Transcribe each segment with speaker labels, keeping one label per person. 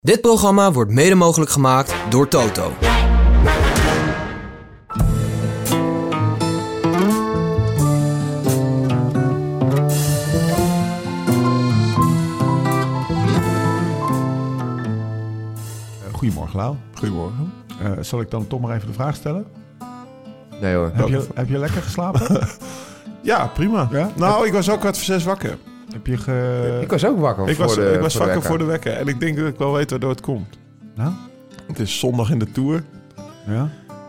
Speaker 1: Dit programma wordt mede mogelijk gemaakt door Toto.
Speaker 2: Eh, Goedemorgen, Lau.
Speaker 3: Goedemorgen.
Speaker 2: Eh, zal ik dan toch maar even de vraag stellen?
Speaker 3: Nee hoor.
Speaker 2: Heb je, heb je lekker geslapen?
Speaker 3: Ja, prima.
Speaker 2: Ja?
Speaker 3: Nou, ik was ook kwart voor zes wakker.
Speaker 2: Heb je ge...
Speaker 4: Ik was ook wakker
Speaker 3: ik
Speaker 4: voor
Speaker 3: was,
Speaker 4: de
Speaker 3: ik was
Speaker 4: voor de
Speaker 3: wakker
Speaker 4: wekker.
Speaker 3: voor de wekker. En ik denk dat ik wel weet waardoor het komt.
Speaker 2: Nou?
Speaker 3: Het is zondag in de Tour.
Speaker 2: Ja?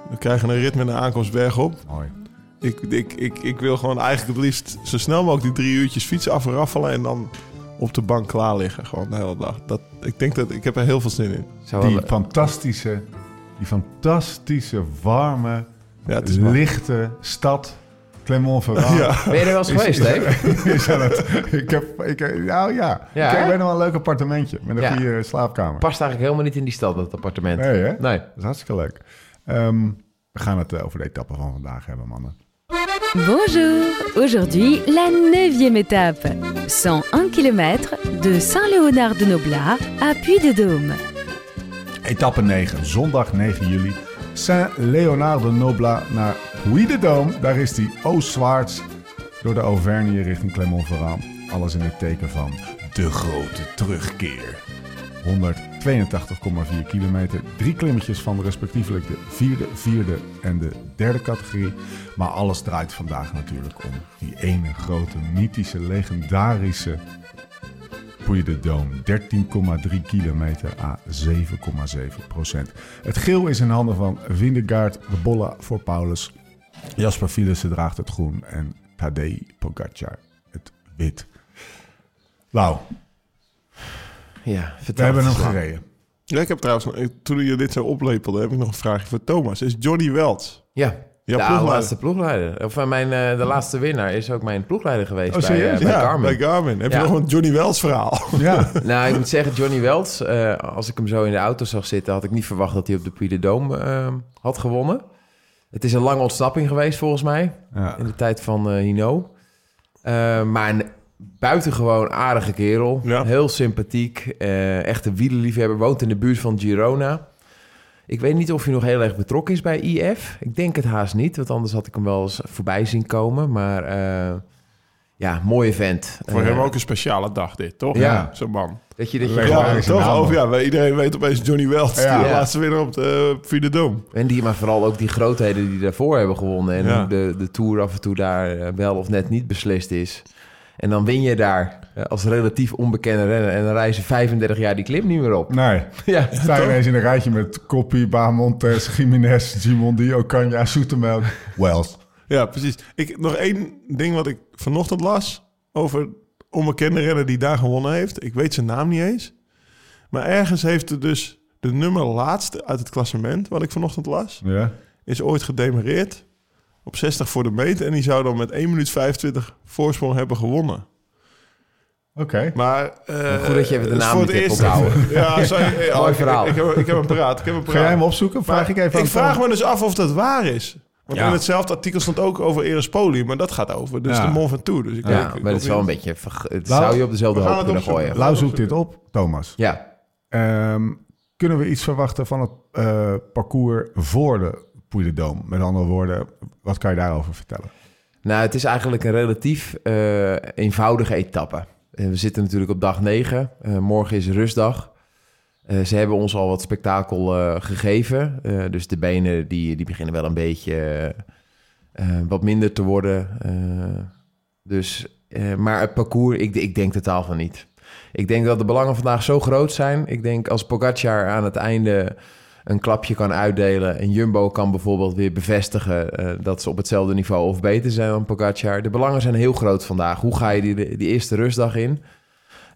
Speaker 3: We krijgen een rit met een aankomst bergop.
Speaker 2: Mooi.
Speaker 3: Ik, ik, ik, ik wil gewoon eigenlijk het liefst zo snel mogelijk die drie uurtjes fietsen afraffelen... en dan op de bank klaar liggen. Gewoon de hele dag. Dat, ik denk dat ik heb er heel veel zin in.
Speaker 4: Zou wel-
Speaker 2: Die fantastische, die fantastische, warme,
Speaker 3: Ja, het is waar.
Speaker 2: lichte stad Clermont-Ferrand.
Speaker 3: Ja.
Speaker 4: Ben je er wel eens geweest, hè?
Speaker 2: Is aan het, ik heb, ik, nou ja,
Speaker 4: Ja,
Speaker 2: ik heb nog wel een leuk appartementje met een
Speaker 4: Ja.
Speaker 2: goede slaapkamer.
Speaker 4: Past eigenlijk helemaal niet in die stad, dat appartement.
Speaker 2: Nee, hè?
Speaker 4: Nee.
Speaker 2: Dat is hartstikke leuk. Ehm, we gaan het eh, over de etappe van vandaag hebben, mannen.
Speaker 5: Bonjour, aujourd'hui la neuvième étape. 101 km de Saint-Léonard-de-Noblat à Puy-de-Dôme.
Speaker 2: Etappe 9, zondag 9 juli. Saint-Léonard-de-Noblat naar Puy-de-Dôme. Daar is die oostwaarts door de Auvergne richting Clermont-Ferrand. Alles in het teken van de grote terugkeer. 182,4 kilometer. Drie klimmetjes van respectievelijk de vierde, vierde en de derde categorie. Maar alles draait vandaag natuurlijk om die ene grote, mythische, legendarische Puy de Dôme. 13,3 kilometer à 7,7 procent. Het geel is in handen van Vindegaard, de Bolla voor Paulus. Jasper Philissen draagt het groen en Tadej Pogacar het wit. Lau,
Speaker 4: Ja, vertel
Speaker 2: we hebben hem gereden.
Speaker 3: Ja, ik heb trouwens, nog- toen je dit zo oplepelde, heb ik nog een vraagje voor Thomas. Is Johnny Welts?
Speaker 4: Ja,
Speaker 3: Ja,
Speaker 4: de
Speaker 3: ploegleider.
Speaker 4: laatste ploegleider. Of eh, mijn, eh, de laatste winnaar is ook mijn ploegleider geweest
Speaker 2: Oh,
Speaker 4: bij, eh, bij
Speaker 3: ja,
Speaker 4: Garmin.
Speaker 3: bij Garmin. Heb
Speaker 4: Ja.
Speaker 3: je nog een Johnny Welts verhaal?
Speaker 2: Ja,
Speaker 4: Nou, ik moet zeggen, Johnny Welts, eh, als ik hem zo in de auto zag zitten, had ik niet verwacht dat hij op de Puy de Dôme eh, had gewonnen. Het is een lange ontsnapping geweest volgens mij,
Speaker 2: ja.
Speaker 4: in de tijd van eh Hino. Eh, maar een buitengewoon aardige kerel,
Speaker 3: Ja.
Speaker 4: heel sympathiek, eh echte wielerliefhebber, woont in de buurt van Girona. Ik weet niet of hij nog heel erg betrokken is bij IF. Ik denk het haast niet, want anders had ik hem wel eens voorbij zien komen. Maar ja, mooie vent.
Speaker 3: Voor
Speaker 4: Eh,
Speaker 3: hem ook een speciale dag dit, toch?
Speaker 4: Ja.
Speaker 3: Zo'n man.
Speaker 4: Dat je, dat je
Speaker 2: Ja,
Speaker 3: toch? Over, ja, iedereen weet opeens Johnny Welts.
Speaker 2: Ja.
Speaker 4: Ja.
Speaker 3: laatste winnaar op de uh, de.
Speaker 4: En die, maar vooral ook die grootheden die daarvoor hebben gewonnen. En
Speaker 3: Ja.
Speaker 4: hoe de, de Tour af en toe daar eh, wel of net niet beslist is. En dan win je daar eh, als relatief onbekende renner. En dan reizen 35 jaar die klim niet meer op.
Speaker 2: Nee,
Speaker 4: Ja,
Speaker 2: sta je ineens in een rijtje met Koppie, Bahamontes, Jiménez, Gimondi, Ocaña, Soetemelk, Wells.
Speaker 3: Ja, precies. Ik, nog één ding wat ik vanochtend las over onbekende renner die daar gewonnen heeft. Ik weet zijn naam niet eens. Maar ergens heeft er dus de nummer laatste uit het klassement, wat ik vanochtend las,
Speaker 2: Ja.
Speaker 3: is ooit gedemereerd op 60 voor de meter. En die zou dan met 1 minuut 25 voorsprong hebben gewonnen.
Speaker 2: Oké.
Speaker 3: Maar, eh,
Speaker 4: Goed dat je even de naam
Speaker 3: voor
Speaker 4: niet
Speaker 3: het eerst-. Ja, sorry.
Speaker 4: Mooi
Speaker 3: ik-
Speaker 4: verhaal.
Speaker 3: Ik, ik, heb, ik heb hem paraat. Ik heb
Speaker 2: Ga jij hem opzoeken? Vraag
Speaker 3: Maar
Speaker 2: ik even aan
Speaker 3: Ik vraag me dus af of dat waar is. Want
Speaker 2: Ja.
Speaker 3: in hetzelfde artikel stond ook over Erespoli, maar dat gaat over dus
Speaker 2: Ja.
Speaker 3: de Mont Ventoux. Dus ik
Speaker 4: ja
Speaker 3: denk- ik
Speaker 4: maar het is wel een beetje... Het zou je op dezelfde hoop
Speaker 3: het
Speaker 4: kunnen gooien.
Speaker 2: Lau zoekt dit op, Thomas.
Speaker 4: Ja,
Speaker 2: Ehm, kunnen we iets verwachten van het eh, parcours voor de Puy de Dôme? Met andere woorden, wat kan je daarover vertellen?
Speaker 4: nou het is eigenlijk een relatief eh, eenvoudige etappe. Eh, we zitten natuurlijk op dag 9. Eh, morgen is rustdag. Eh, ze hebben ons al wat spektakel eh, gegeven. Eh, dus de benen die, die beginnen wel een beetje wat minder te worden. Dus, maar het parcours, ik, ik denk totaal van niet. Ik denk dat de belangen vandaag zo groot zijn. Ik denk als Pogacar aan het einde een klapje kan uitdelen... en Jumbo kan bijvoorbeeld weer bevestigen... dat ze op hetzelfde niveau of beter zijn dan Pogacar. De belangen zijn heel groot vandaag. Hoe ga je die, die eerste rustdag in?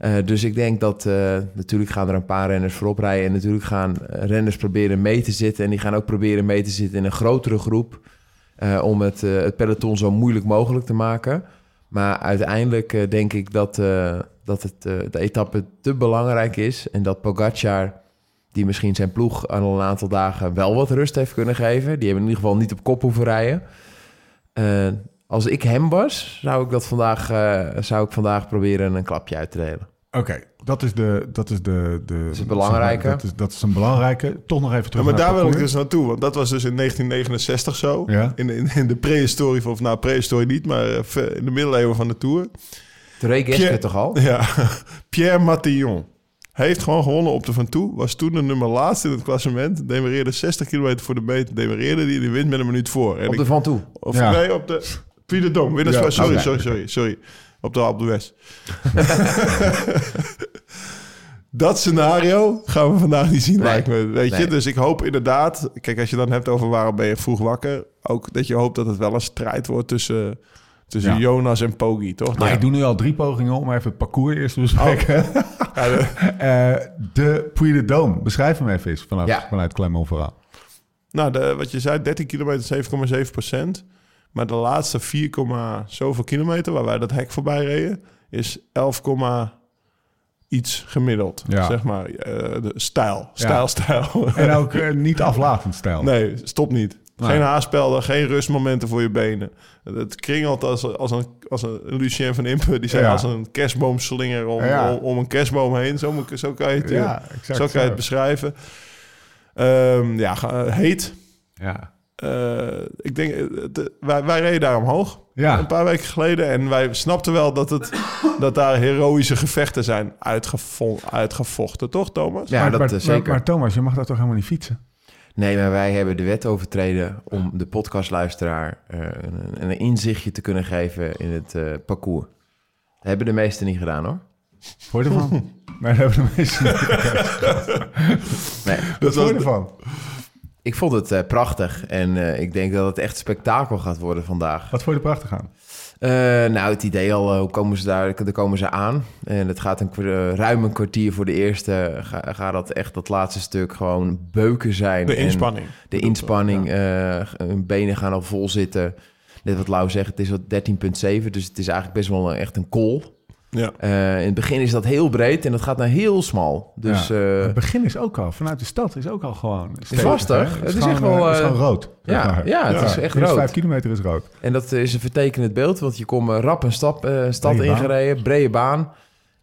Speaker 4: Eh, dus ik denk dat eh, natuurlijk gaan er een paar renners voorop rijden. En natuurlijk gaan renners proberen mee te zitten. En die gaan ook proberen mee te zitten in een grotere groep. eh, om het, het peloton zo moeilijk mogelijk te maken. Maar uiteindelijk denk ik dat, dat het, de etappe te belangrijk is. En dat Pogacar, die misschien zijn ploeg aan een aantal dagen wel wat rust heeft kunnen geven. Die hebben in ieder geval niet op kop hoeven rijden. Als ik hem was, zou ik, dat vandaag, zou ik vandaag proberen een klapje uit te delen.
Speaker 2: Oké, dat is de... Dat is, de, de,
Speaker 4: is een belangrijke.
Speaker 2: Dat is, dat is een belangrijke. Toch nog even
Speaker 3: Ja,
Speaker 2: terug
Speaker 3: maar
Speaker 2: naar
Speaker 3: daar wil ik dus naartoe, want dat was dus in 1969 zo.
Speaker 2: Ja.
Speaker 3: In, in, in de prehistorie, of nou prehistorie niet, maar eh, in de middeleeuwen van de Tour.
Speaker 4: Tre Geske
Speaker 3: Pierre-
Speaker 4: toch al?
Speaker 3: Ja, Pierre Matillon. Hij heeft gewoon gewonnen op de Van Toe. Was toen de nummer laatste in het klassement. Demereerde 60 kilometer voor de meet. Demereerde die. Die wint met een minuut voor. En
Speaker 4: Op de Van Toe.
Speaker 3: Of
Speaker 2: Ja.
Speaker 3: nee, op de... Puy de Dom. Winners
Speaker 2: Ja,
Speaker 3: van- sorry, sorry, sorry, sorry. Op de Alpe. Dat scenario gaan we vandaag niet zien,
Speaker 4: Nee.
Speaker 3: lijkt me. Weet je? Dus ik hoop inderdaad... Kijk, als je dan hebt over waarom ben je vroeg wakker... ook dat je hoopt dat het wel een strijd wordt tussen, tussen
Speaker 2: Ja.
Speaker 3: Jonas en Poggi, toch?
Speaker 2: Maar
Speaker 3: Ja.
Speaker 2: ik doe nu al drie pogingen om even het parcours eerst te bespreken.
Speaker 3: Ja, de-
Speaker 2: Eh, de Puy de Dôme. Beschrijf hem even eens vanuit,
Speaker 4: Ja.
Speaker 2: vanuit Clermont-Ferrand.
Speaker 3: nou, de, wat je zei, 13 kilometer, 7,7 procent. Maar de laatste 4, komma zoveel kilometer... waar wij dat hek voorbij reden... is 11, komma iets gemiddeld.
Speaker 2: Ja.
Speaker 3: Zeg maar, eh, de stijl.
Speaker 2: Ja.
Speaker 3: Stijl, stijl.
Speaker 2: En ook eh, niet aflatend stijl.
Speaker 3: Nee, stop niet.
Speaker 2: Nee.
Speaker 3: Geen haarspelden, geen rustmomenten voor je benen. Het kringelt als, als, een, als een Lucien van Impe. Die zei
Speaker 2: Ja.
Speaker 3: als een kerstboomslinger om, om, om een kerstboom heen. Zo, moet ik- zo kan je het, eh, zo kan je het beschrijven. Ehm, ja, heet.
Speaker 2: Ja.
Speaker 3: Eh, ik denk, eh, de- wij, wij reden daar omhoog.
Speaker 2: Ja.
Speaker 3: Een paar weken geleden. En wij snapten wel dat, het, dat daar heroïsche gevechten zijn uitgevo- uitgevochten. Toch, Thomas?
Speaker 4: Ja,
Speaker 2: maar,
Speaker 4: dat
Speaker 2: maar,
Speaker 4: eh,
Speaker 2: maar-
Speaker 4: zeker.
Speaker 2: Maar, Thomas, je mag daar toch helemaal niet fietsen?
Speaker 4: Nee, maar wij hebben de wet overtreden om de podcastluisteraar eh, een, een inzichtje te kunnen geven in het eh, parcours. Dat hebben de meesten niet gedaan hoor.
Speaker 2: Voor je ervan? maar hebben de meesten niet.
Speaker 4: Nee,
Speaker 2: Wat vond je ervan?
Speaker 4: Ik vond het eh, prachtig en eh, ik denk dat het echt spektakel gaat worden vandaag.
Speaker 2: Wat vond je er prachtig aan?
Speaker 4: Eh, nou, het idee al, hoe komen ze daar, daar komen ze aan. En het gaat een ruim een kwartier voor de eerste. Ga- Gaat dat echt dat laatste stuk gewoon beuken zijn.
Speaker 3: De
Speaker 4: En
Speaker 3: inspanning.
Speaker 4: De inspanning, eh, hun benen gaan al vol zitten. Net wat Lau zegt, het is wat 13,7. Dus het is eigenlijk best wel een- echt een kool.
Speaker 3: Ja.
Speaker 4: Eh, in het begin is dat heel breed en dat gaat naar heel smal. Dus
Speaker 2: Ja.
Speaker 4: eh,
Speaker 2: het begin is ook al, vanuit de stad is ook al gewoon... stevig,
Speaker 4: lastig.
Speaker 2: hè?
Speaker 4: Het is
Speaker 2: gewoon,
Speaker 4: echt wel,
Speaker 2: eh, het is gewoon rood.
Speaker 4: ja,
Speaker 2: maar.
Speaker 4: ja, het
Speaker 3: Ja.
Speaker 4: is echt rood.
Speaker 2: vijf kilometer is rood.
Speaker 4: En dat is een vertekenend beeld, want je komt eh, rap een stap, eh, stad
Speaker 2: Brede baan.
Speaker 4: ingereden, brede baan.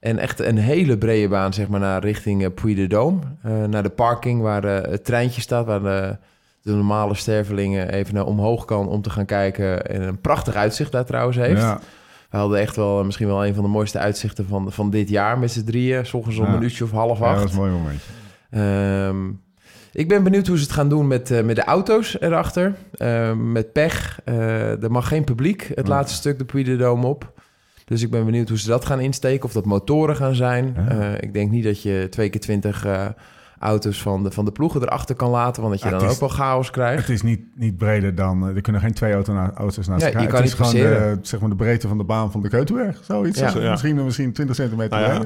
Speaker 4: En echt een hele brede baan, zeg maar, naar richting eh, Puy de Dôme. Eh, naar de parking waar eh, het treintje staat, waar de, de normale stervelingen even naar omhoog kan om te gaan kijken. En een prachtig uitzicht daar trouwens heeft.
Speaker 2: Ja.
Speaker 4: We hadden echt wel misschien wel een van de mooiste uitzichten van, van dit jaar met z'n drieën. S ochtends om
Speaker 2: Ja.
Speaker 4: een uurtje of half
Speaker 2: ja,
Speaker 4: acht.
Speaker 2: dat was een mooi momentje.
Speaker 4: Ehm, ik ben benieuwd hoe ze het gaan doen met, eh, met de auto's erachter. Ehm, met pech. Eh, er mag geen publiek het
Speaker 2: Ja.
Speaker 4: laatste stuk de Puy de op. Dus ik ben benieuwd hoe ze dat gaan insteken. Of dat motoren gaan zijn.
Speaker 2: Ja.
Speaker 4: Eh, ik denk niet dat je twee keer twintig eh, auto's van de, van de ploegen erachter kan laten. Want dat je
Speaker 2: Ja,
Speaker 4: dan ook
Speaker 2: is-
Speaker 4: wel chaos krijgt.
Speaker 2: Het is niet, niet breder dan... eh, Er kunnen geen twee auto na, auto's naast elkaar.
Speaker 4: je kan
Speaker 2: het is
Speaker 4: niet
Speaker 2: gewoon de, zeg maar de breedte van de baan van de Keutenberg. Zoiets.
Speaker 4: Ja.
Speaker 2: Zo,
Speaker 3: Ja.
Speaker 2: Misschien, misschien 20 centimeter breder.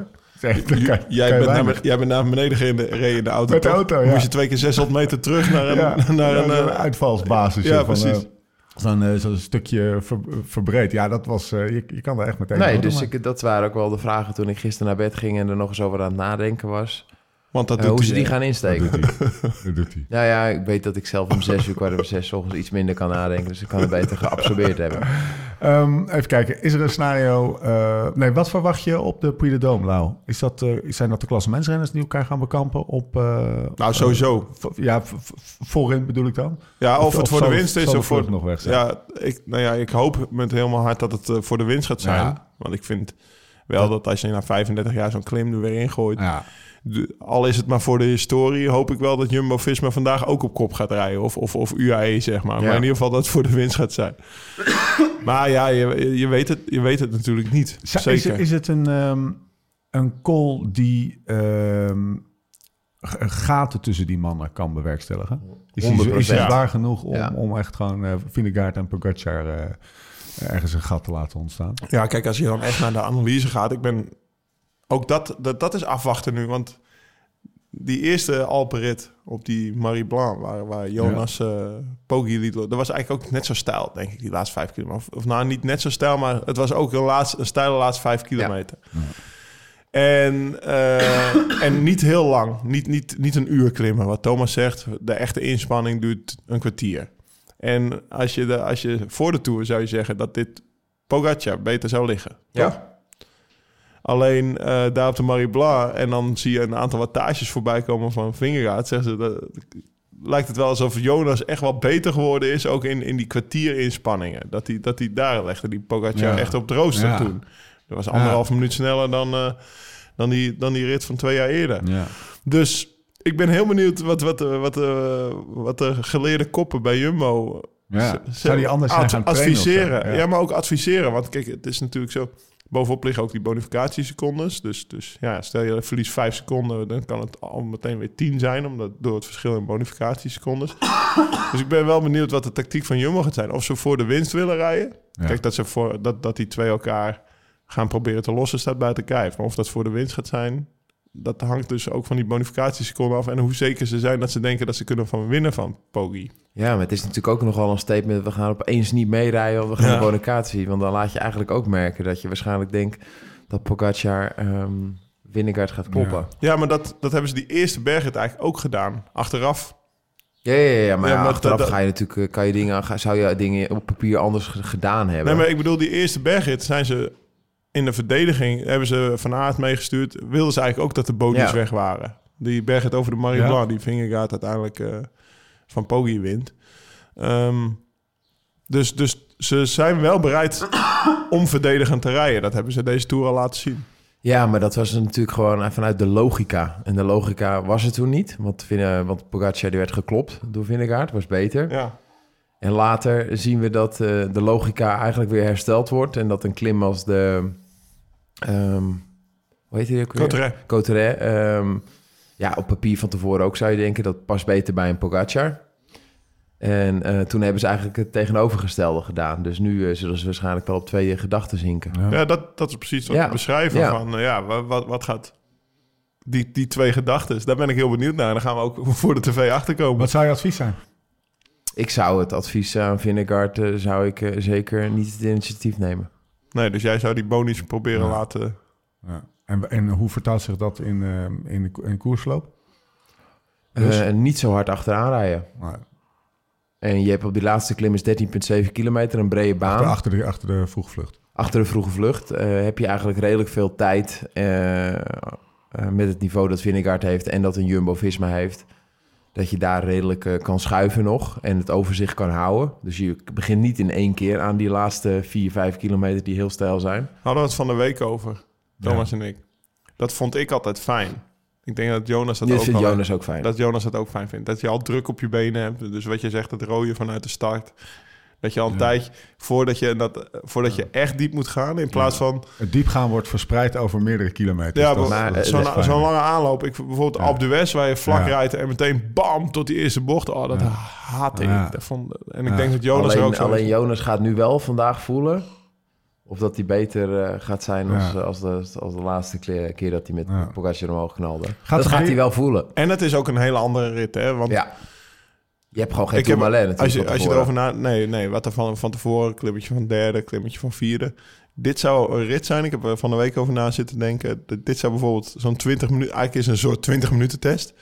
Speaker 2: Kan-
Speaker 3: Jij, bent naar, jij bent naar beneden gereden reed in de auto.
Speaker 2: Met de auto, ja.
Speaker 3: Moest je twee keer 600 meter terug naar een...
Speaker 2: Ja,
Speaker 3: naar een eh,
Speaker 2: zo'n uitvalsbasis.
Speaker 3: ja,
Speaker 2: van,
Speaker 3: precies.
Speaker 2: eh, Zo'n eh, zo'n stukje ver- verbreed. Ja, dat was... eh, je, je kan daar echt meteen...
Speaker 4: Nee, dus ik, dat waren ook wel de vragen toen ik gisteren naar bed ging... en er nog eens over aan het nadenken was.
Speaker 3: Want dat doet
Speaker 4: hoe
Speaker 3: hij,
Speaker 4: ze die gaan
Speaker 2: Dat
Speaker 4: insteken.
Speaker 2: doet. Dat doet hij.
Speaker 4: Nou ja, ik weet dat ik zelf om zes uur, kwart over zes, 's ochtends iets minder kan nadenken. Dus ik kan het beter geabsorbeerd hebben.
Speaker 2: Ehm, even kijken, is er een scenario... eh, nee, wat verwacht je op de Puy de Dôme, Lau? Is dat, eh, zijn dat de klassementsrenners die elkaar gaan bekampen op... eh,
Speaker 3: Nou, sowieso.
Speaker 2: ja, voorin bedoel ik dan?
Speaker 3: Ja, of, het voor de winst is of voor...
Speaker 2: vlucht nog weg zijn?
Speaker 3: Ja, ik, nou ja, ik hoop met helemaal hart dat het voor de winst gaat zijn.
Speaker 2: Ja.
Speaker 3: Want ik vind wel dat als je na 35 jaar zo'n klim er weer ingooit...
Speaker 2: Ja.
Speaker 3: de- al is het maar voor de historie... hoop ik wel dat Jumbo-Visma vandaag ook op kop gaat rijden. Of, of, of UAE, zeg maar.
Speaker 4: Ja.
Speaker 3: Maar in ieder geval dat het voor de winst gaat zijn. maar ja, je, je, weet het, je weet het natuurlijk niet.
Speaker 2: Is,
Speaker 3: Zeker.
Speaker 2: is het een, ehm, een call die ehm, gaten tussen die mannen kan bewerkstelligen? Is hij,
Speaker 4: 100%.
Speaker 2: is hij
Speaker 3: Ja.
Speaker 2: zwaar genoeg om,
Speaker 4: Ja.
Speaker 2: om echt gewoon eh Vingegaard en Pogacar eh, ergens een gat te laten ontstaan?
Speaker 3: Ja, kijk, als je dan echt naar de analyse gaat, ik ben ook dat, dat, dat is afwachten nu, want die eerste Alperit op die Marie Blanc, waar, waar Jonas eh Poggi liet, dat was eigenlijk ook net zo stijl, denk ik, die laatste vijf kilometer. Of, of nou, niet net zo stijl, maar het was ook een, laatste, een steile laatste vijf kilometer. En, eh, en niet heel lang, niet, niet, niet een uur klimmen. Wat Thomas zegt, de echte inspanning duurt een kwartier. En als je, de, als je voor de Tour zou je zeggen dat dit Pogacar beter zou liggen.
Speaker 4: Ja.
Speaker 3: toch? Alleen eh, daar op de Marie Blanc en dan zie je een aantal wattages voorbij komen van Vingegaard. Zeggen ze, dat, lijkt het wel alsof Jonas echt wel beter geworden is, ook in, in die kwartierinspanningen. Dat hij dat hij daar legde, die Pogacar
Speaker 2: Ja.
Speaker 3: echt op het rooster
Speaker 2: Ja.
Speaker 3: toen. Dat was anderhalve minuut sneller dan, eh, dan, die, dan die rit van twee jaar eerder.
Speaker 2: Ja.
Speaker 3: Dus ik ben heel benieuwd wat, wat, eh, wat, eh, wat de geleerde koppen bij Jumbo
Speaker 2: Ja. Zou die anders zijn gaan
Speaker 3: adviseren.
Speaker 2: Ja.
Speaker 3: Ja. maar ook adviseren. Want kijk, het is natuurlijk zo. Bovenop liggen ook die bonificatiesecondes. Dus, dus ja, stel je verliest vijf seconden, dan kan het al meteen weer tien zijn, omdat door het verschil in bonificatiesecondes. dus ik ben wel benieuwd wat de tactiek van Jumbo gaat zijn. Of ze voor de winst willen rijden.
Speaker 2: Ja.
Speaker 3: Kijk, dat, ze voor, dat, dat die twee elkaar gaan proberen te lossen, staat buiten kijf. Maar of dat voor de winst gaat zijn, dat hangt dus ook van die bonificatieseconden af. En hoe zeker ze zijn dat ze denken dat ze kunnen van winnen van Poggi.
Speaker 4: Ja, maar het is natuurlijk ook nogal een statement. We gaan opeens niet meerijden of we gaan
Speaker 3: Ja.
Speaker 4: op bonificatie. Want dan laat je eigenlijk ook merken dat je waarschijnlijk denkt dat Pogacar ehm Vingegaard gaat kloppen.
Speaker 3: Ja, maar dat, dat hebben ze die eerste bergrit eigenlijk ook gedaan. Achteraf.
Speaker 4: Ja, ja, ja, maar,
Speaker 3: Ja, maar
Speaker 4: achteraf
Speaker 3: dat-
Speaker 4: ga je natuurlijk, eh, kan je dingen, ga- zou je dingen op papier anders gedaan hebben.
Speaker 3: Nee, maar ik bedoel, die eerste bergrit zijn ze in de verdediging, hebben ze Van Aert meegestuurd. Wilden ze eigenlijk ook dat de bodies
Speaker 4: Ja.
Speaker 3: weg waren. Die bergrit over de Marie
Speaker 2: Ja.
Speaker 3: Blanc, die Vingegaard uiteindelijk eh, van Poggi wint. Ehm, dus, dus ze zijn wel bereid om verdedigend te rijden. Dat hebben ze deze Tour al laten zien.
Speaker 4: Ja, maar dat was natuurlijk gewoon vanuit de logica. En de logica was het toen niet. Want, want Pogacar die werd geklopt door Vingegaard, was beter.
Speaker 3: Ja,
Speaker 4: En later zien we dat eh, de logica eigenlijk weer hersteld wordt. En dat een klim als de... ehm hoe heet die ook weer?
Speaker 3: Cotteret.
Speaker 4: Ehm, ja, op papier van tevoren ook zou je denken... dat past beter bij een Pogacar. En eh, toen hebben ze eigenlijk het tegenovergestelde gedaan. Dus nu eh, zullen ze waarschijnlijk wel op twee gedachten zinken.
Speaker 2: Ja.
Speaker 3: Ja, dat, dat is precies wat
Speaker 4: Ja.
Speaker 3: we beschrijven.
Speaker 4: Ja.
Speaker 3: Van, eh, ja, wat, wat, wat gaat... Die, die twee gedachten, daar ben ik heel benieuwd naar. En dan gaan we ook voor de tv achterkomen.
Speaker 2: Wat zou je advies zijn?
Speaker 4: Ik zou het advies aan Vingegaard... eh, zou ik eh, zeker niet het initiatief nemen.
Speaker 3: Nee, dus jij zou die bonies proberen
Speaker 2: Ja.
Speaker 3: laten...
Speaker 2: Ja. En, en hoe vertaalt zich dat in, eh, in, de, koersloop? Dus?
Speaker 4: Eh, niet zo hard achteraan rijden. En je hebt op die laatste klim is 13,7 kilometer, een brede baan.
Speaker 2: achter, achter, de, achter de vroegvlucht.
Speaker 4: Achter de vroege vlucht eh, heb je eigenlijk redelijk veel tijd eh, eh, met het niveau dat Vingegaard heeft en dat een Jumbo-Visma heeft. Dat je daar redelijk eh, kan schuiven nog en het overzicht kan houden. Dus je begint niet in één keer aan die laatste 4, 5 kilometer die heel stijl zijn.
Speaker 3: Hadden we het van de week over, Thomas en ik. Dat vond ik altijd fijn. Ik denk dat Jonas dat
Speaker 4: Dit
Speaker 3: ook
Speaker 4: Jonas ook fijn.
Speaker 3: Dat Jonas dat ook fijn vindt. Dat je al druk op je benen hebt. Dus wat je zegt, het rooien vanuit de start. Dat je al een
Speaker 2: Ja.
Speaker 3: tijdje, voordat je, dat, voordat je echt diep moet gaan... in plaats van
Speaker 2: Het diepgaan wordt verspreid over meerdere kilometers.
Speaker 3: Ja,
Speaker 4: maar,
Speaker 3: zo'n zo'n lange aanloop. Ik, bijvoorbeeld
Speaker 2: Ja.
Speaker 3: Alpe d'Huez, waar je vlak
Speaker 2: Ja.
Speaker 3: rijdt en meteen bam tot die eerste bocht. Oh, dat
Speaker 2: Ja.
Speaker 3: haat ik. Vond, en ik
Speaker 2: Ja.
Speaker 3: denk dat Jonas er ook
Speaker 4: alleen,
Speaker 3: zo
Speaker 4: alleen. Jonas gaat nu wel vandaag voelen of dat hij beter eh, gaat zijn als,
Speaker 2: Ja.
Speaker 4: als, de, als de laatste keer, keer dat hij met
Speaker 2: Ja.
Speaker 4: Pogacar omhoog knalde.
Speaker 2: Gaat
Speaker 4: dat gaat hij wel voelen.
Speaker 3: En het is ook een hele andere rit, hè? Want
Speaker 4: Ja. Je hebt gewoon geen
Speaker 3: Ik heb-
Speaker 4: natuurlijk
Speaker 3: als je, als je erover na... Nee, nee, wat er van, van tevoren, klimmetje van derde, klimmetje van vierde. Dit zou een rit zijn. Ik heb er van de week over na zitten denken. Dit zou bijvoorbeeld zo'n 20 minuten... Eigenlijk is een soort 20 minuten test.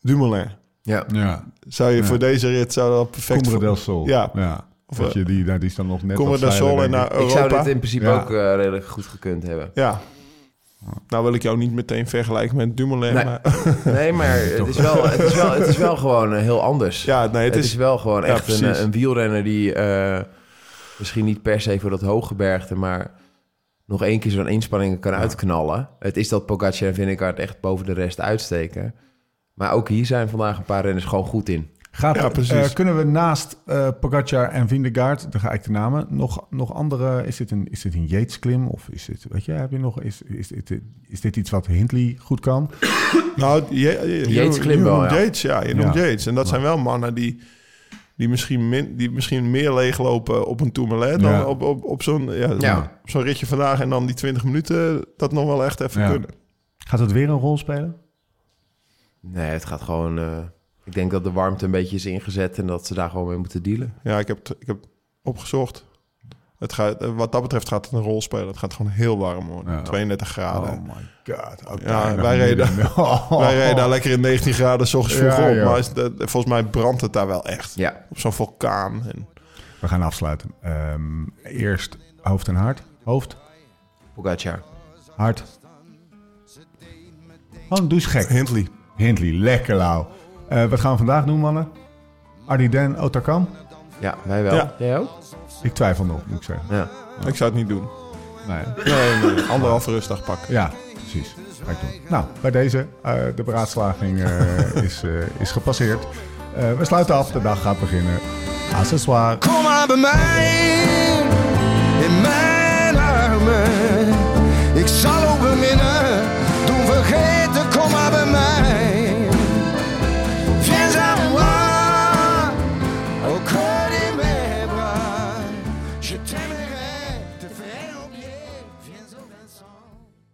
Speaker 3: Dumoulin.
Speaker 4: Ja.
Speaker 2: Ja,
Speaker 3: Zou je
Speaker 2: Ja.
Speaker 3: voor deze rit zou dat perfect...
Speaker 2: Cumbre
Speaker 3: voor-
Speaker 2: del Sol.
Speaker 3: Ja.
Speaker 2: ja.
Speaker 3: Of,
Speaker 2: dat
Speaker 3: eh,
Speaker 2: je die, nou, die is dan nog net
Speaker 3: del Sol en naar
Speaker 4: Ik zou
Speaker 3: Europa.
Speaker 4: dit in principe
Speaker 2: Ja.
Speaker 4: ook eh, redelijk goed gekund hebben.
Speaker 3: Ja. Nou wil ik jou niet meteen vergelijken met Dumoulin.
Speaker 4: Nee.
Speaker 3: Maar,
Speaker 4: Nee, maar het is wel, het is wel, het is wel gewoon eh, heel anders.
Speaker 3: ja, nee,
Speaker 4: het,
Speaker 3: het
Speaker 4: is,
Speaker 3: is...
Speaker 4: wel gewoon
Speaker 3: Ja,
Speaker 4: echt een, een wielrenner die eh, misschien niet per se voor dat hooggebergte, maar nog één keer zo'n inspanningen kan uitknallen. Het is dat Pogacar en Vingegaard echt boven de rest uitsteken. Maar ook hier zijn vandaag een paar renners gewoon goed in.
Speaker 2: Gaat,
Speaker 3: Ja,
Speaker 2: eh,
Speaker 3: precies.
Speaker 2: kunnen we naast eh Pogacar en Vingegaard, daar ga ik de namen, nog, nog andere... Is dit een, is dit een Yates-klim? Of is dit, weet je, heb je nog... Is, is, dit, is dit iets wat Hindley goed kan?
Speaker 3: Nou, je, je, je,
Speaker 4: Yates
Speaker 3: je
Speaker 4: klimt wel, ja.
Speaker 3: Yates, ja. Je noemt
Speaker 2: Ja.
Speaker 3: Yates. En dat zijn wel mannen die, die, misschien min, die misschien meer leeglopen op een Tourmalet... dan
Speaker 2: Ja.
Speaker 3: op, op, op zo'n ja, zo'n ritje vandaag... en dan die 20 minuten dat nog wel echt even
Speaker 2: Ja.
Speaker 3: kunnen.
Speaker 2: Gaat het weer een rol spelen?
Speaker 4: Nee, het gaat gewoon... eh, ik denk dat de warmte een beetje is ingezet en dat ze daar gewoon mee moeten dealen.
Speaker 3: Ja, ik heb, het- ik heb opgezocht. Het gaat, eh, wat dat betreft gaat het een rol spelen. Het gaat gewoon heel warm worden.
Speaker 2: Ja.
Speaker 3: 32 graden.
Speaker 2: Oh my god. Ook
Speaker 3: Ja, wij reden-.
Speaker 2: Oh.
Speaker 3: Wij rijden daar lekker in 19 graden s ochtends vroeg
Speaker 2: Ja,
Speaker 3: op. Maar is volgens mij brandt het daar wel echt.
Speaker 4: Ja,
Speaker 3: Op zo'n vulkaan. En,
Speaker 2: We gaan afsluiten. Ehm, eerst hoofd en hart. Hoofd.
Speaker 4: Pogacar.
Speaker 2: Hard. Oh, doe eens gek.
Speaker 3: Hindley.
Speaker 2: Hindley, lekker lauw. Eh, wat gaan we vandaag doen, mannen? Ardiden Otakam?
Speaker 4: Ja, wij wel.
Speaker 3: Ja.
Speaker 4: Jij ook?
Speaker 2: Ik twijfel nog, moet ik zeggen.
Speaker 4: Ja.
Speaker 3: Ik zou het niet doen.
Speaker 2: Nee.
Speaker 3: Nee, nee. Anderhalve rustdag pakken.
Speaker 2: Ja, precies. Ga ik doen. Nou, bij deze, eh, de beraadslaging eh, is, eh, is gepasseerd. Eh, we sluiten af, de dag gaat beginnen. Accessoire.
Speaker 6: Kom maar bij mij, in mijn armen. Ik zal ook beminnen, doen vergeten, kom maar bij mij.